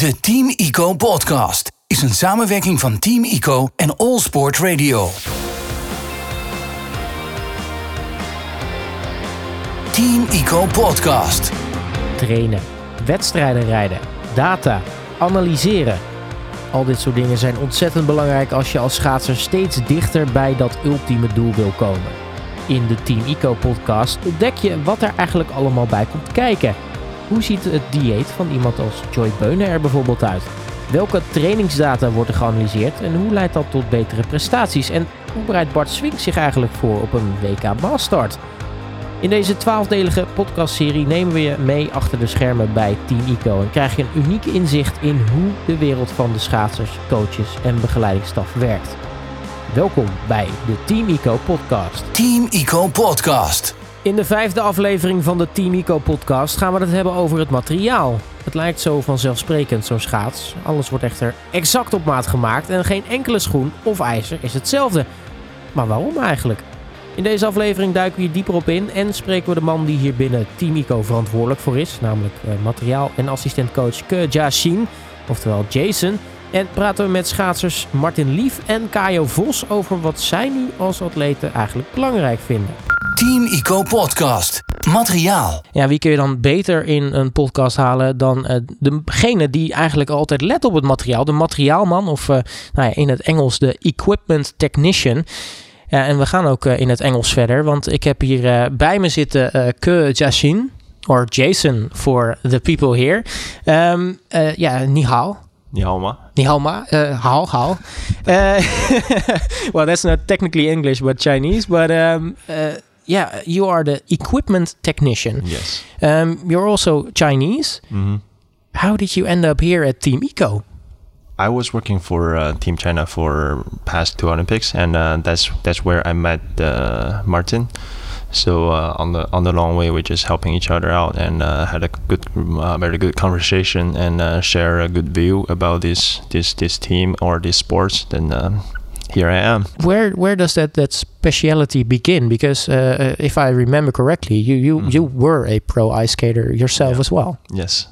De Team ICO podcast is een samenwerking van Team ICO en All Sport Radio. Team ICO podcast. trainen, wedstrijden rijden, data, analyseren. Al dit soort dingen zijn ontzettend belangrijk als je als schaatser steeds dichter bij dat ultieme doel wil komen. In de Team Eco podcast ontdek je wat er eigenlijk allemaal bij komt kijken. Hoe ziet het dieet van iemand als Joy Beunen er bijvoorbeeld uit? Welke trainingsdata worden geanalyseerd en hoe leidt dat tot betere prestaties? En hoe bereidt Bart Swink zich eigenlijk voor op een WK Maastart? In deze twaalfdelige podcastserie nemen we je mee achter de schermen bij Team ICO en krijg je een uniek inzicht in hoe de wereld van de schaatsers, coaches en begeleidingsstaf werkt. Welkom bij de Team ICO podcast. Team ICO podcast. In de vijfde aflevering van de Team ICO podcast gaan we het hebben over het materiaal. Het lijkt zo vanzelfsprekend, zo'n schaats. Alles wordt echter exact op maat gemaakt en geen enkele schoen of ijzer is hetzelfde. Maar waarom eigenlijk? In deze aflevering duiken we hier dieper op in en spreken we de man die hier binnen Team ICO verantwoordelijk voor is, namelijk eh, materiaal- en assistentcoach Ke Jia Shin, oftewel Jason. En praten we met schaatsers Martin Lief en Kajo Vos over wat zij nu als atleten eigenlijk belangrijk vinden. Team ICO Podcast. Materiaal. Ja, wie kun je dan beter in een podcast halen dan uh, degene die eigenlijk altijd let op het materiaal? De materiaalman, of eh, nou ja, in het Engels de equipment technician. En we gaan ook eh, in het Engels verder, want ik heb hier bij me zitten Ke Jashin, of Jason for the people here. Ehm, ja, Nihal. Nihoma. Nihoma. Uh, hao, hao. Uh, well, that's not technically English, but Chinese. But ehm, yeah, you are the equipment technician. Yes. Um, you're also Chinese. hmm How did you end up here at Team IKO? I was working for uh, Team China for past two Olympics, and uh, that's that's where I met uh, Marten. So uh, on the on the long way, we're just helping each other out, and uh, had a good, uh, very good conversation, and uh, share a good view about this this this team or this sports. Then um, here I am. Where where does that that speciality begin? Because uh, uh, if I remember correctly, you you you were a pro ice skater yourself Yeah. as well. Yes,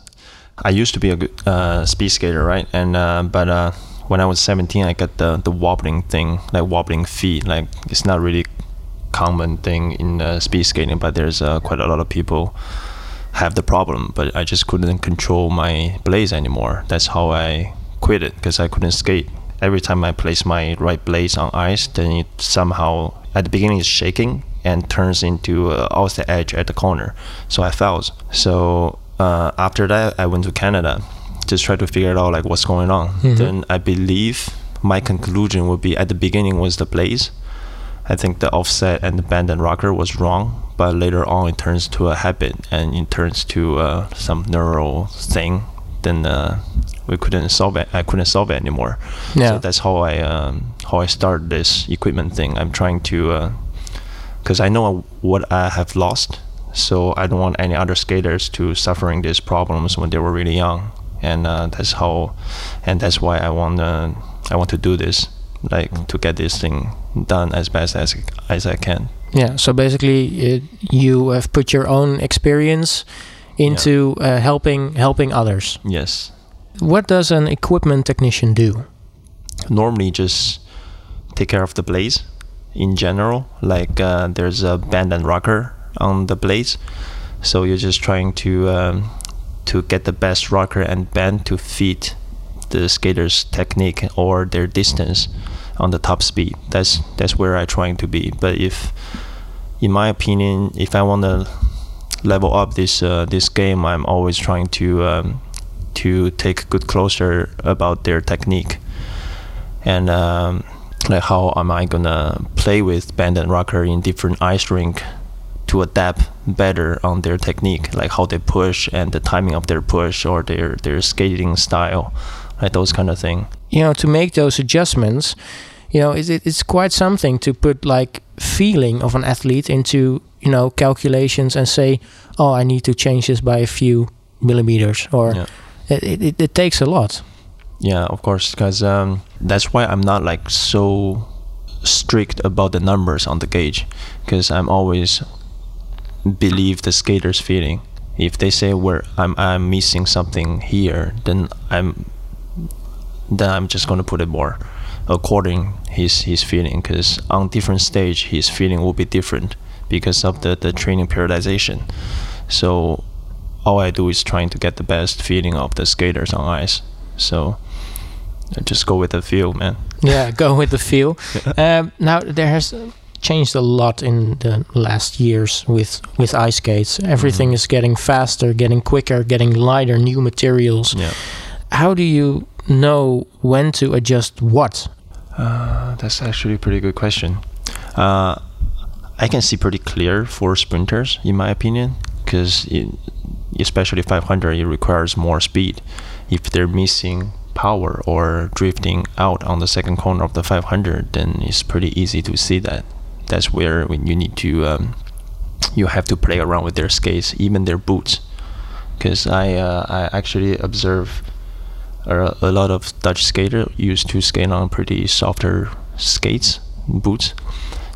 I used to be a good uh, speed skater, right? And uh, but uh, when I was 17, I got the the wobbling thing, like wobbling feet. Like it's not really common thing in uh, speed skating, but there's uh, quite a lot of people have the problem. But I just couldn't control my blades anymore. That's how I quit it because I couldn't skate. Every time I place my right blades on ice, then it somehow at the beginning it's shaking and turns into uh, off the edge at the corner. So I fell. So uh, after that, I went to Canada, just try to figure out like what's going on. Then I believe my conclusion would be at the beginning was the blades. I think the offset and the bend and rocker was wrong, but later on it turns to a habit and it turns to uh, some neural thing. Then uh, we couldn't solve it. I couldn't solve it anymore. Yeah. So that's how I um, how I started this equipment thing. I'm trying to because I know what I have lost, so I don't want any other skaters to suffering these problems when they were really young, and uh, that's how, and that's why I want to I want to do this, like to get this thing done as best as as I can. Yeah. So basically, uh, you have put your own experience into uh, helping helping others. Yes. What does an equipment technician do? normally just take care of the blades in general. Like uh, there's a bend and rocker on the blades, so you're just trying to um, to get the best rocker and bend to fit the skater's technique or their distance on the top speed. That's that's where I'm trying to be. But if, in my opinion, if I want to level up this uh, this game, I'm always trying to um, to take good closer about their technique and um, like how am I gonna play with bend and rocker in different ice rink to adapt better on their technique, like how they push and the timing of their push or their their skating style, like those kind of thing. you know to make those adjustments you know it's, it's quite something to put like feeling of an athlete into you know calculations and say oh i need to change this by a few millimeters or Yeah. It, it, it takes a lot Yeah, of course, because um, that's why I'm not like so strict about the numbers on the gauge, because I'm always believe the skater's feeling, If they say where I'm I'm missing something here, then I'm then I'm just gonna put it more according his his feeling because on different stage his feeling will be different because of the the training periodization. So all I do is trying to get the best feeling of the skaters on ice. So I just go with the feel, man. yeah, go with the feel. Um, now there has changed a lot in the last years with with ice skates. Everything Mhm. is getting faster, getting quicker, getting lighter, new materials. Yeah. How do you know when to adjust what? Uh, that's actually a pretty good question. Uh, I can see pretty clear for sprinters, in my opinion, because especially 500, it requires more speed. If they're missing power or drifting out on the second corner of the 500, then it's pretty easy to see that. That's where you need to, um, you have to play around with their skates, even their boots, because I uh, I actually observe a, a lot of Dutch skater used to skate on pretty softer skates boots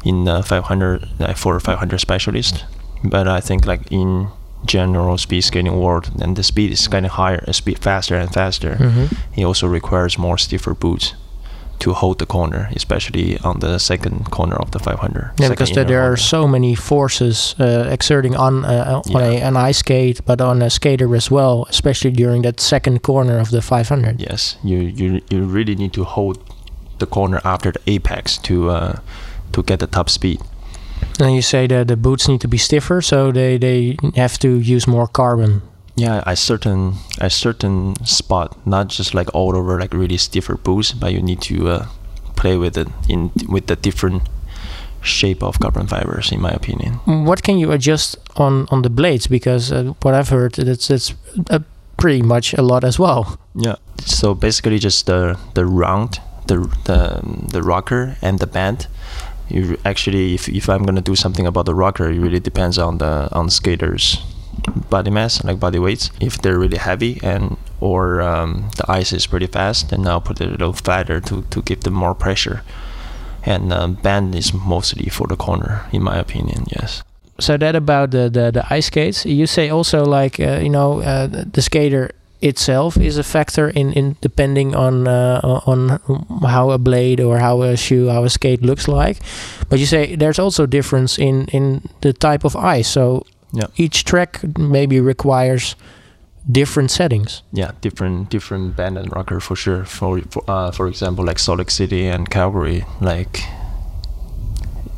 in uh, 500 like for 500 specialist but I think like in general speed skating world and the speed is getting higher uh, speed faster and faster Mhm. it also requires more stiffer boots to hold the corner especially on the second corner of the 500 Yeah, because there are so many forces uh, exerting on uh, on Yeah. a, an ice skate, but on a skater as well, especially during that second corner of the 500. Yes, you you you really need to hold the corner after the apex to uh, to get the top speed. And you say that the boots need to be stiffer, so they, they have to use more carbon. Yeah, a certain a certain spot, not just like all over like really stiffer boots, but you need to uh, play with it in with the different shape of carbon fibers, in my opinion. What can you adjust on, on the blades? Because uh, what I've heard, it's, it's uh, pretty much a lot as well. Yeah. So basically, just the the round, the the the rocker and the bend. You actually, if if I'm gonna do something about the rocker, it really depends on the on skaters body mass, like body weights. If they're really heavy and or um, the ice is pretty fast, then I'll put it a little fatter to to give them more pressure. And um, bend is mostly for the corner, in my opinion. Yes. So that about the, the, the ice skates. You say also like, uh, you know, uh, the skater itself is a factor in, in depending on uh, on how a blade or how a shoe, how a skate looks like. But you say there's also difference in, in the type of ice. So Yeah. each track maybe requires different settings. yeah different different bend and rocker for sure for for, uh, for example like salt lake city and calgary like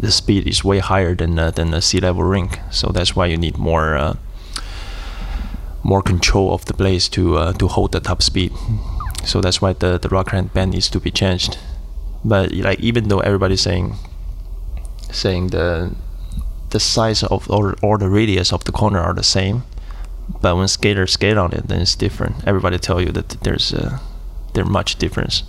the speed is way higher than uh, than a sea level rink so that's why you need more uh, more control of the blades to uh, to hold the top speed so that's why the the rocker and bend needs to be changed but like even though everybody's saying saying the the size of or, or the radius of the corner are the same but when skaters skate on it, then it's different. Everybody tell you that there's a there much difference.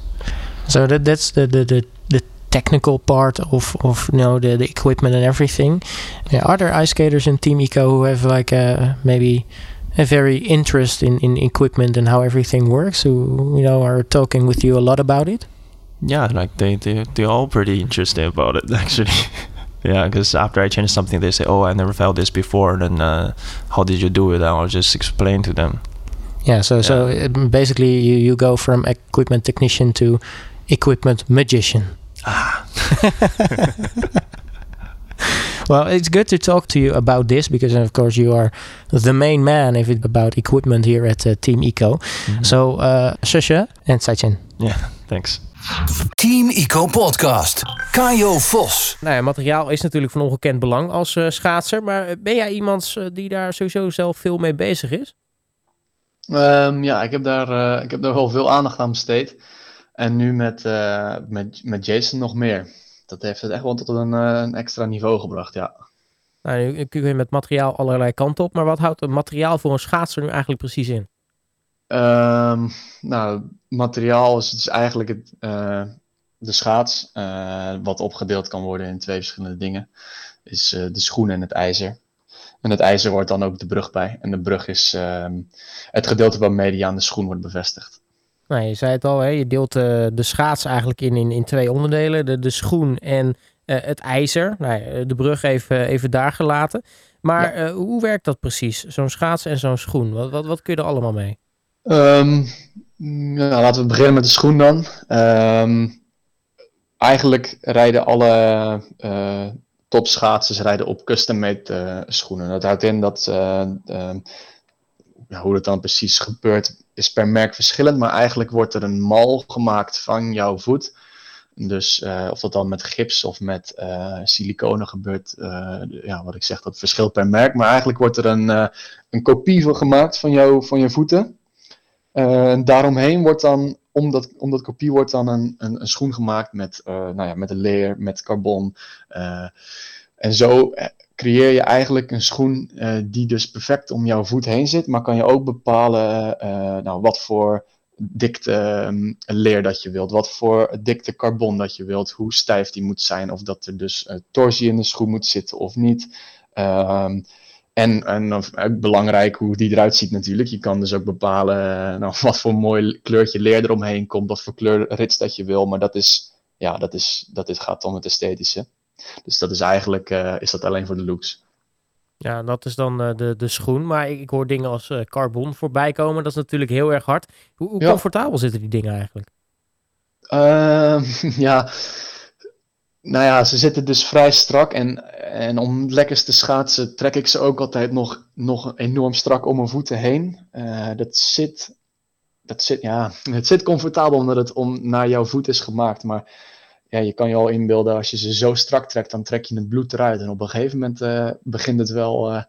So that that's the the, the, the technical part of, of you know the, the equipment and everything. Yeah, are there ice skaters in Team IKO who have like a maybe a very interest in, in equipment and how everything works? Who you know are talking with you a lot about it? Yeah, like they they they're all pretty interested about it actually. yeah, because after I change something, they say, "Oh, I never felt this before." Then uh, how did you do it? And I'll just explain to them. Yeah. So so Yeah. uh, basically you you go from equipment technician to equipment magician. Ah, Well, it's good to talk to you about this because, of course, you are the main man if it's about equipment here at uh, Team Eco. So, uh, Shasha and Sachin. yeah, thanks. Team Eco Podcast. Kajo Vos. Nou ja, materiaal is natuurlijk van ongekend belang als eh, schaatser. Maar ben jij iemand eh, die daar sowieso zelf veel mee bezig is? Ehm, ja, ik heb, daar, eh, ik heb daar wel veel aandacht aan besteed. En nu met, eh, met, met Jason nog meer. Dat heeft het echt wel tot een, eh, een extra niveau gebracht, ja. Nou, nu kun je met materiaal allerlei kanten op. Maar wat houdt een materiaal voor een schaatser nu eigenlijk precies in? Ehm, nou, materiaal is, is eigenlijk het, eh, de schaats, eh, wat opgedeeld kan worden in twee verschillende dingen. Is de schoen en het ijzer. En het ijzer wordt dan ook de brug bij. En de brug is ehm, het gedeelte waarmee die aan de schoen wordt bevestigd. Nou, je zei het al, hè? je deelt eh, de schaats eigenlijk in, in, in twee onderdelen. De, de schoen en het ijzer. Nou, de brug even, even daar gelaten. Maar hoe werkt dat precies? Zo'n schaats en zo'n schoen. Wat, wat, wat kun je er allemaal mee? Um, nou, laten we beginnen met de schoen dan. Um, eigenlijk rijden alle uh, topschaatsers rijden op custom-made uh, schoenen. Dat houdt in dat uh, ja, hoe het dan precies gebeurt is per merk verschillend, maar eigenlijk wordt er een mal gemaakt van jouw voet. Dus of dat dan met gips of met siliconen gebeurt, ja, wat ik zeg, dat verschilt per merk. Maar eigenlijk wordt er een, een kopie van gemaakt van, jou, van je voeten. Uh, daaromheen wordt dan, om dat, kopie wordt dan een, een, schoen gemaakt met, nou ja, met leer, met carbon. En zo creëer je eigenlijk een schoen die dus perfect om jouw voet heen zit. Maar kan je ook bepalen nou, wat voor dikte um, leer dat je wilt, wat voor dikte carbon dat je wilt, hoe stijf die moet zijn, of dat er dus torsie in de schoen moet zitten of niet. Ehm, en, en uh, belangrijk hoe die eruit ziet natuurlijk. Je kan dus ook bepalen uh, nou, wat voor mooi kleurtje leer eromheen komt, wat voor kleur rits dat je wil. Maar dat, is, ja, dat, is, dat is, gaat om het esthetische. Dus dat is eigenlijk uh, is dat alleen voor de looks. Ja, dat is dan de, de schoen. Maar ik, ik hoor dingen als carbon voorbij komen. Dat is natuurlijk heel erg hard. Hoe, hoe ja. comfortabel zitten die dingen eigenlijk? Ehm, ja, nou ja, ze zitten dus vrij strak. En, en om lekker te schaatsen trek ik ze ook altijd nog, nog enorm strak om mijn voeten heen. Uh, dat zit, dat zit, ja, het zit comfortabel omdat het om naar jouw voet is gemaakt. Maar ja, je kan je al inbeelden, als je ze zo strak trekt, dan trek je het bloed eruit. En op een gegeven moment uh, begint het wel uh,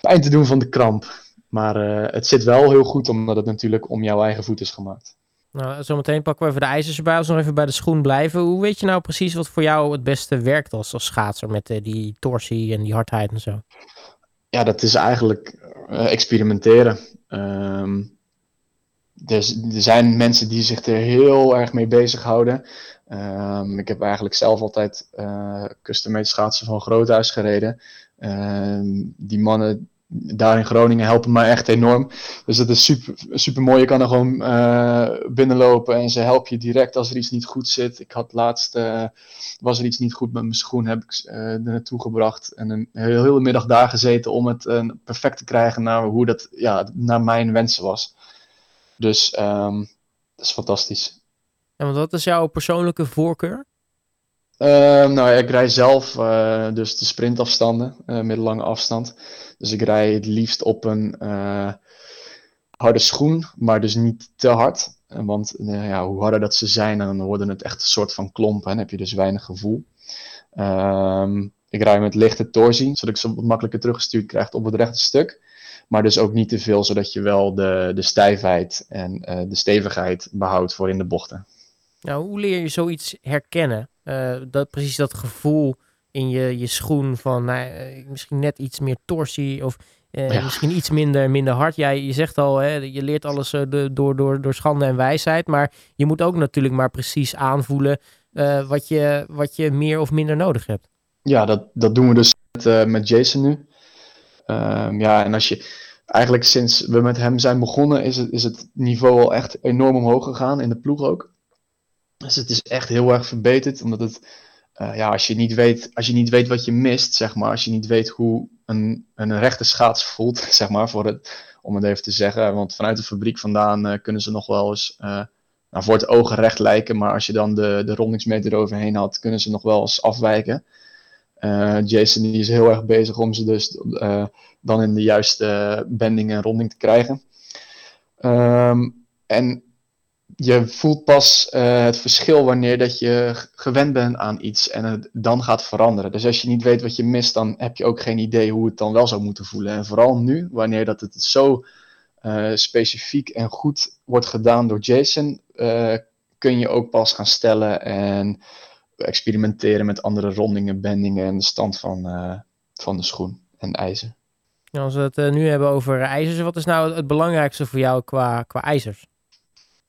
pijn te doen van de kramp. Maar het zit wel heel goed, omdat het natuurlijk om jouw eigen voet is gemaakt. Nou, zometeen pakken we even de ijzers erbij als we nog even bij de schoen blijven. Hoe weet je nou precies wat voor jou het beste werkt als, als schaatser met die torsie en die hardheid en zo? Ja, dat is eigenlijk experimenteren. Um, dus, er zijn mensen die zich er heel erg mee bezighouden. Um, ik heb eigenlijk zelf altijd uh, custom-made schaatsen van Groothuis gereden. Um, die mannen daar in Groningen helpen mij echt enorm. Dus dat is super, super mooi. Je kan er gewoon uh, binnenlopen en ze helpen je direct als er iets niet goed zit. Ik had laatst, uh, was er iets niet goed met mijn schoen, heb ik uh, er naartoe gebracht. En een hele, hele middag daar gezeten om het perfect te krijgen naar hoe dat ja, naar mijn wensen was. Dus um, dat is fantastisch. En wat is jouw persoonlijke voorkeur? Uh, nou, ik rij zelf uh, dus de sprintafstanden, uh, middellange afstand. Dus ik rij het liefst op een harde schoen, maar dus niet te hard. Want ja, hoe harder dat ze zijn, dan worden het echt een soort van klompen. En heb je dus weinig gevoel. Um, ik rij met lichte torsie, zodat ik ze wat makkelijker teruggestuurd krijg op het rechte stuk. Maar dus ook niet te veel, zodat je wel de, de stijfheid en de stevigheid behoudt voor in de bochten. Nou, hoe leer je zoiets herkennen? Uh, dat, precies dat gevoel in je, je schoen van nou, misschien net iets meer torsie of uh, ja. misschien iets minder, minder hard. Ja, je zegt al, hè, je leert alles uh, de, door, door, door schande en wijsheid, maar je moet ook natuurlijk maar precies aanvoelen wat, je, wat je meer of minder nodig hebt. Ja, dat, dat doen we dus met, met Jason nu. Um, ja, en als je eigenlijk sinds we met hem zijn begonnen, is het, is het niveau al echt enorm omhoog gegaan in de ploeg ook. Dus het is echt heel erg verbeterd, omdat het, uh, ja, als je, niet weet, als je niet weet wat je mist, zeg maar, als je niet weet hoe een, een rechte schaats voelt, zeg maar, voor het, om het even te zeggen, want vanuit de fabriek vandaan uh, kunnen ze nog wel eens uh, nou, voor het ogen recht lijken, maar als je dan de, de rondingsmeter eroverheen had, kunnen ze nog wel eens afwijken. Jason die is heel erg bezig om ze dus dan in de juiste bending en ronding te krijgen. Um, en je voelt pas uh, het verschil wanneer dat je gewend bent aan iets en het dan gaat veranderen. Dus als je niet weet wat je mist, dan heb je ook geen idee hoe het dan wel zou moeten voelen. En vooral nu, wanneer dat het zo uh, specifiek en goed wordt gedaan door Jason, uh, kun je ook pas gaan stellen en experimenteren met andere rondingen, bendingen en de stand van, van de schoen en ijzer. Als we het nu hebben over ijzers, wat is nou het belangrijkste voor jou qua, qua ijzers?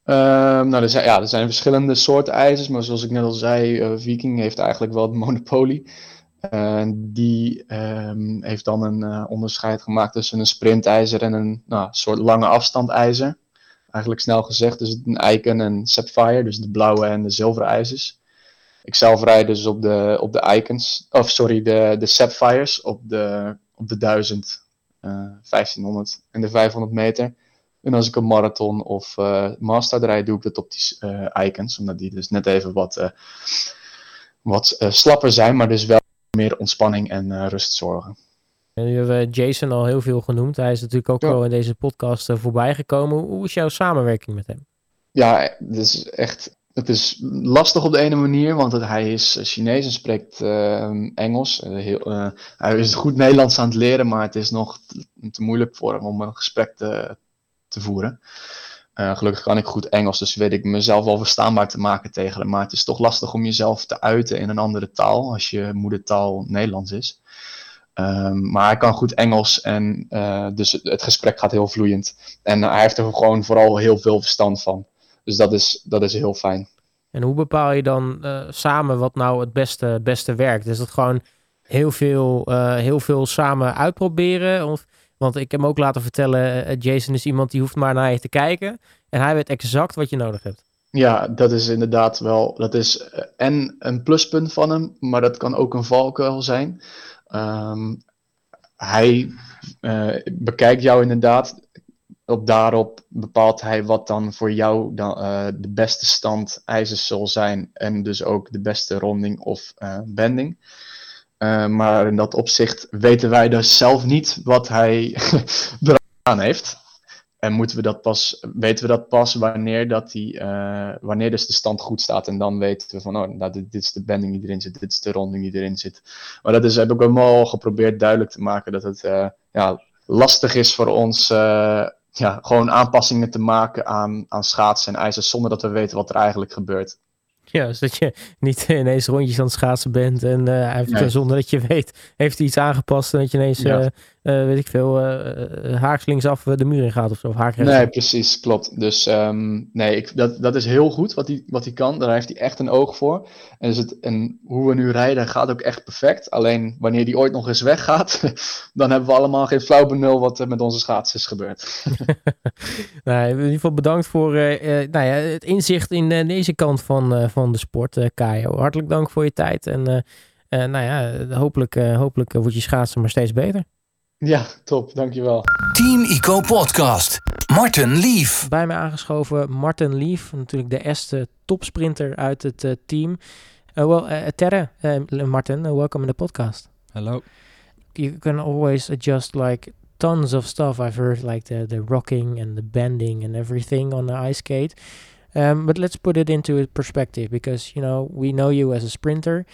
Um, nou, er zijn, ja, er zijn verschillende soorten ijzers, maar zoals ik net al zei, uh, Viking heeft eigenlijk wel het monopolie. Uh, die um, heeft dan een uh, onderscheid gemaakt tussen een sprintijzer en een nou, soort lange afstandijzer. Eigenlijk snel gezegd, dus een Icon en Sapphire, dus de blauwe en de zilveren ijzers. Ik zelf rijd dus op de, op de Icons, of sorry, de, de Sapphires op de, op de 1000, uh, 1500 en de 500 meter. En als ik een marathon of uh, master rijd, doe ik dat op die uh, Icons, omdat die dus net even wat, uh, wat slapper zijn, maar dus wel meer ontspanning en rust zorgen. En nu hebben we Jason al heel veel genoemd. Hij is natuurlijk ook ja. wel in deze podcast voorbij gekomen. Hoe is jouw samenwerking met hem? Ja, het is echt het is lastig op de ene manier, want hij is Chinees en spreekt uh, Engels. Uh, heel, uh, hij is goed Nederlands aan het leren, maar het is nog te, te moeilijk voor hem om een gesprek te, te voeren. gelukkig kan ik goed Engels, dus weet ik mezelf wel verstaanbaar te maken tegen hem. Maar het is toch lastig om jezelf te uiten in een andere taal, als je moedertaal Nederlands is. Um, maar hij kan goed Engels en dus het, gesprek gaat heel vloeiend. En hij heeft er gewoon vooral heel veel verstand van. Dus dat is, dat is heel fijn. En hoe bepaal je dan uh, samen wat nou het beste, beste werkt? Is het gewoon heel veel, heel veel samen uitproberen? Of, want ik heb hem ook laten vertellen, uh, Jason is iemand die hoeft maar naar je te kijken. En hij weet exact wat je nodig hebt. Ja, dat is inderdaad wel. Dat is en een pluspunt van hem, maar dat kan ook een valkuil zijn. Um, hij bekijkt jou inderdaad op daarop bepaalt hij wat dan voor jou dan, de beste stand ijzers zal zijn en dus ook de beste ronding of uh, bending. Uh, maar in dat opzicht weten wij dus zelf niet wat hij eraan heeft. En moeten we dat pas, weten we dat pas wanneer, dat die, wanneer dus de stand goed staat. En dan weten we van, oh, nou, dit, is de bending die erin zit, dit is de ronding die erin zit. Maar dat is, heb ik wel geprobeerd duidelijk te maken dat het ja, lastig is voor ons ja, gewoon aanpassingen te maken aan, aan schaatsen en ijzers zonder dat we weten wat er eigenlijk gebeurt. Ja, dus dat je niet ineens rondjes aan het schaatsen bent en uh, nee. zonder dat je weet, heeft hij iets aangepast en dat je ineens, ja. uh, uh, weet ik veel, haakslings af de muur in gaat of zo. Of nee, precies, klopt. Dus um, nee, ik, dat, dat is heel goed wat hij, wat hij kan. Daar heeft hij echt een oog voor. En, dus het, en hoe we nu rijden gaat ook echt perfect. Alleen wanneer die ooit nog eens weggaat, dan hebben we allemaal geen flauw benul wat er met onze schaats is gebeurd. nou, in ieder geval bedankt voor nou ja, het inzicht in deze kant van, van de sport, Kajo. Hartelijk dank voor je tijd en nou ja, hopelijk, hopelijk wordt je schaatsen maar steeds beter. Ja, top. Dankjewel. Team Ico Podcast. Martin Lief. Bij mij aangeschoven Martin Lief. Natuurlijk de eerste topsprinter uit het uh, team. Uh, well, uh, Terre, Martin, welcome in the podcast. Hello. You can always adjust like tons of stuff. I've heard like the, the rocking and the bending and everything on the ice skate. Um, but let's put it into perspective because, you know, we know you as a sprinter.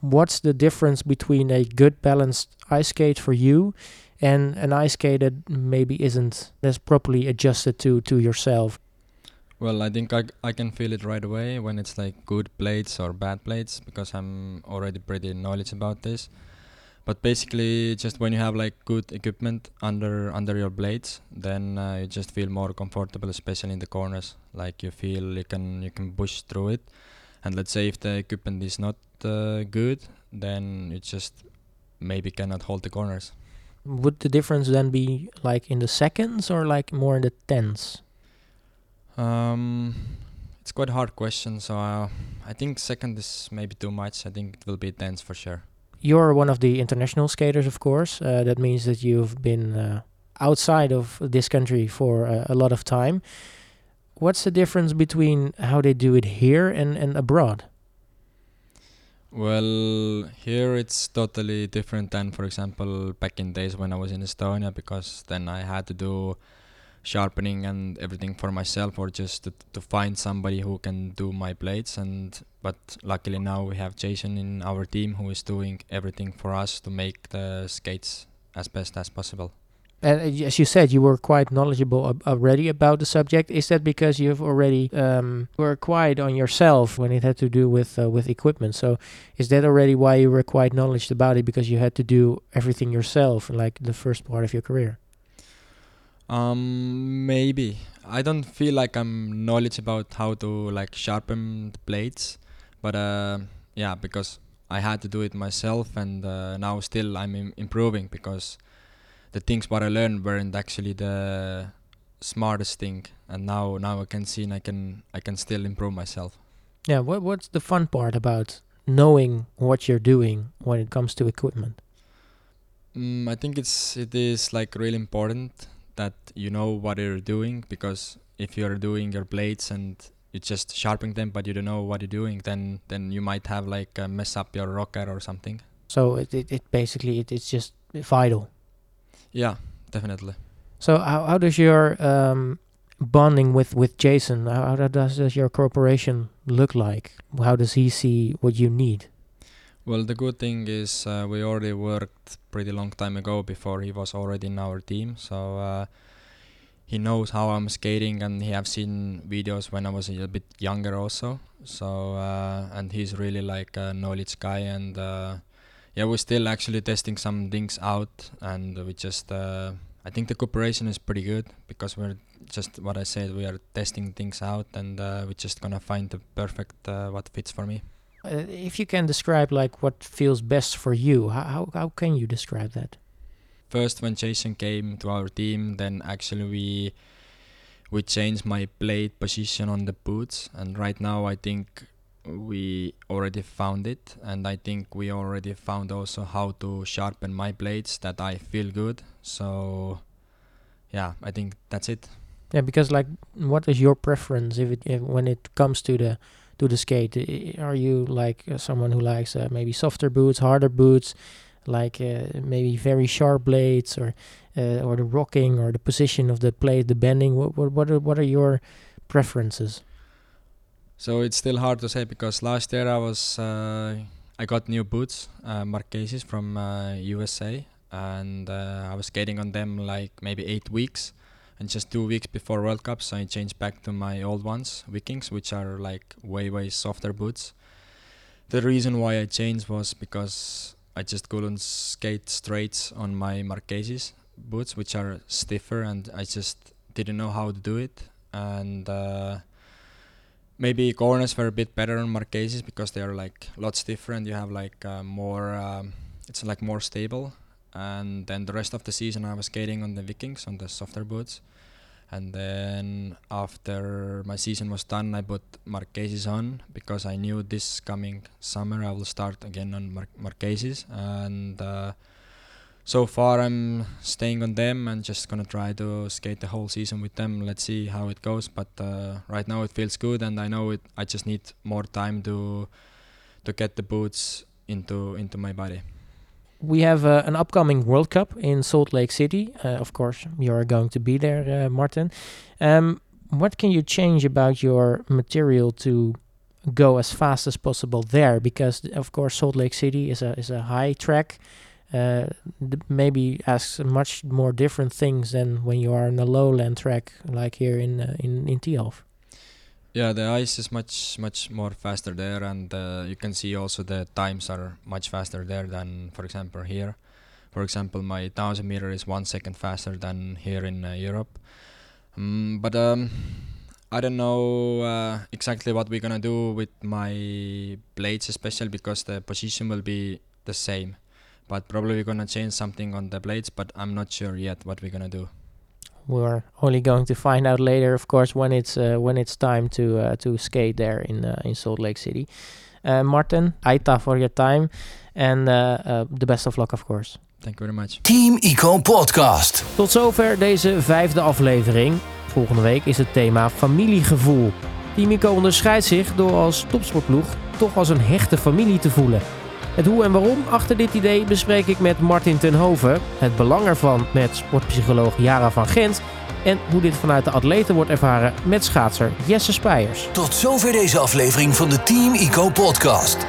what's the difference between a good balanced ice skate for you and an ice skate that maybe isn't as properly adjusted to to yourself? Well i think I, I can feel it right away when it's like good blades or bad blades because i'm already pretty knowledge about this. But basically just when you have like good equipment under under your blades then uh, you just feel more comfortable especially in the corners. Like you feel you can you can push through it. And let's say if the equipment is not uh, good, then it just maybe cannot hold the corners. Would the difference then be like in the seconds or like more in the tenths? Um, it's quite a hard question. So uh, I think second is maybe too much. I think it will be tenths for sure. You're one of the international skaters, of course. Uh, that means that you've been uh, outside of this country for uh, a lot of time. What's the difference between how they do it here and, and abroad? Well, here it's totally different than, for example, back in days when I was in Estonia, because then I had to do sharpening and everything for myself, or just to, to find somebody who can do my blades. And but luckily now we have Jason in our team who is doing everything for us to make the skates as best as possible. And uh, as you said, you were quite knowledgeable ab- already about the subject. Is that because you've already um, were quite on yourself when it had to do with uh, with equipment? So is that already why you were quite knowledgeable about it because you had to do everything yourself, like the first part of your career? Um, maybe I don't feel like I'm knowledge about how to like sharpen the blades, but uh, yeah, because I had to do it myself, and uh, now still I'm Im- improving because the things what I learned weren't actually the smartest thing, and now now I can see and I can I can still improve myself. Yeah, what what's the fun part about knowing what you're doing when it comes to equipment? Mm, I think it's it is like really important that you know what you're doing because if you're doing your blades and you just sharpening them but you don't know what you're doing then then you might have like uh, mess up your rocker or something So it it, it basically it, it's just vital. Yeah definitely So how how does your um, bonding with with Jason? How, how does does your cooperation look like? How does he see what you need? well the good thing is uh, we already worked pretty long time ago before he was already in our team so uh, he knows how I'm skating and he have seen videos when I was a bit younger also so uh, and he's really like a knowledge guy and uh, yeah we're still actually testing some things out and we just uh, I think the cooperation is pretty good because we're just what I said we are testing things out and uh, we're just gonna find the perfect uh, what fits for me Uh, if you can describe like what feels best for you, how how, how can you describe that? first when Jason came to our team, then actually we we changed my blade position on the boots, and right now I think we already found it, and I think we already found also how to sharpen my blades that I feel good. So yeah, I think that's it. Yeah, because like, what is your preference if it if, when it comes to the to the skate? Are you like uh, someone who likes uh, maybe softer boots, harder boots, like uh, maybe very sharp blades, or uh, or the rocking, or the position of the blade, the bending? What what what are, what are your preferences? So it's still hard to say because last year I was uh, I got new boots, uh, from uh, USA, and uh, I was skating on them like maybe eight weeks, and just two weeks before World Cup, so I changed back to my old ones, Vikings, which are like way way softer boots. The reason why I changed was because I just couldn't skate straight on my Marchese boots, which are stiffer, and I just didn't know how to do it, and. Maybe corners were a bit better on Marchese because they are like lots different. You have like uh, more, um, it's like more stable. And then the rest of the season, I was skating on the Vikings on the softer boots. And then after my season was done, I put Marchese on because I knew this coming summer I will start again on Mar- Marchese. And uh, so far, I'm staying on them and just gonna try to skate the whole season with them. Let's see how it goes. But uh, right now, it feels good, and I know it. I just need more time to to get the boots into into my body. We have uh, an upcoming World Cup in Salt Lake City. Uh, of course, you are going to be there, uh, Marten. Um, what can you change about your material to go as fast as possible there? Because of course, Salt Lake City is a is a high track. Uh, maybe asks much more different things than when you are on a lowland track like here in uh, in in Thialf. Yeah, the ice is much much more faster there, and uh, you can see also the times are much faster there than, for example, here. For example, my thousand meter is one second faster than here in uh, Europe. Um, but um, I don't know uh, exactly what we're gonna do with my blades, especially because the position will be the same. But probably we're gonna change something on the blades, but I'm not sure yet what we're gonna do. We're only going to find out later, of course, when it's uh, when it's time to uh, to skate there in uh, in Salt Lake City. Uh, Martin, Aita for your time, and uh, uh, the best of luck, of course. Thank you very much. Team Ico Podcast. Tot zover deze vijfde aflevering. Volgende week is het thema familiegevoel. Team Ico onderscheidt zich door als topsportploeg toch als een hechte familie te voelen. Het hoe en waarom achter dit idee bespreek ik met Martin Tenhoven. Het belang ervan met sportpsycholoog Jara van Gent. En hoe dit vanuit de atleten wordt ervaren met schaatser Jesse Spijers. Tot zover deze aflevering van de Team Ico Podcast.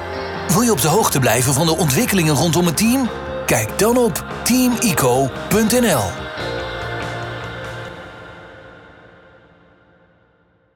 Wil je op de hoogte blijven van de ontwikkelingen rondom het team? Kijk dan op teamico.nl.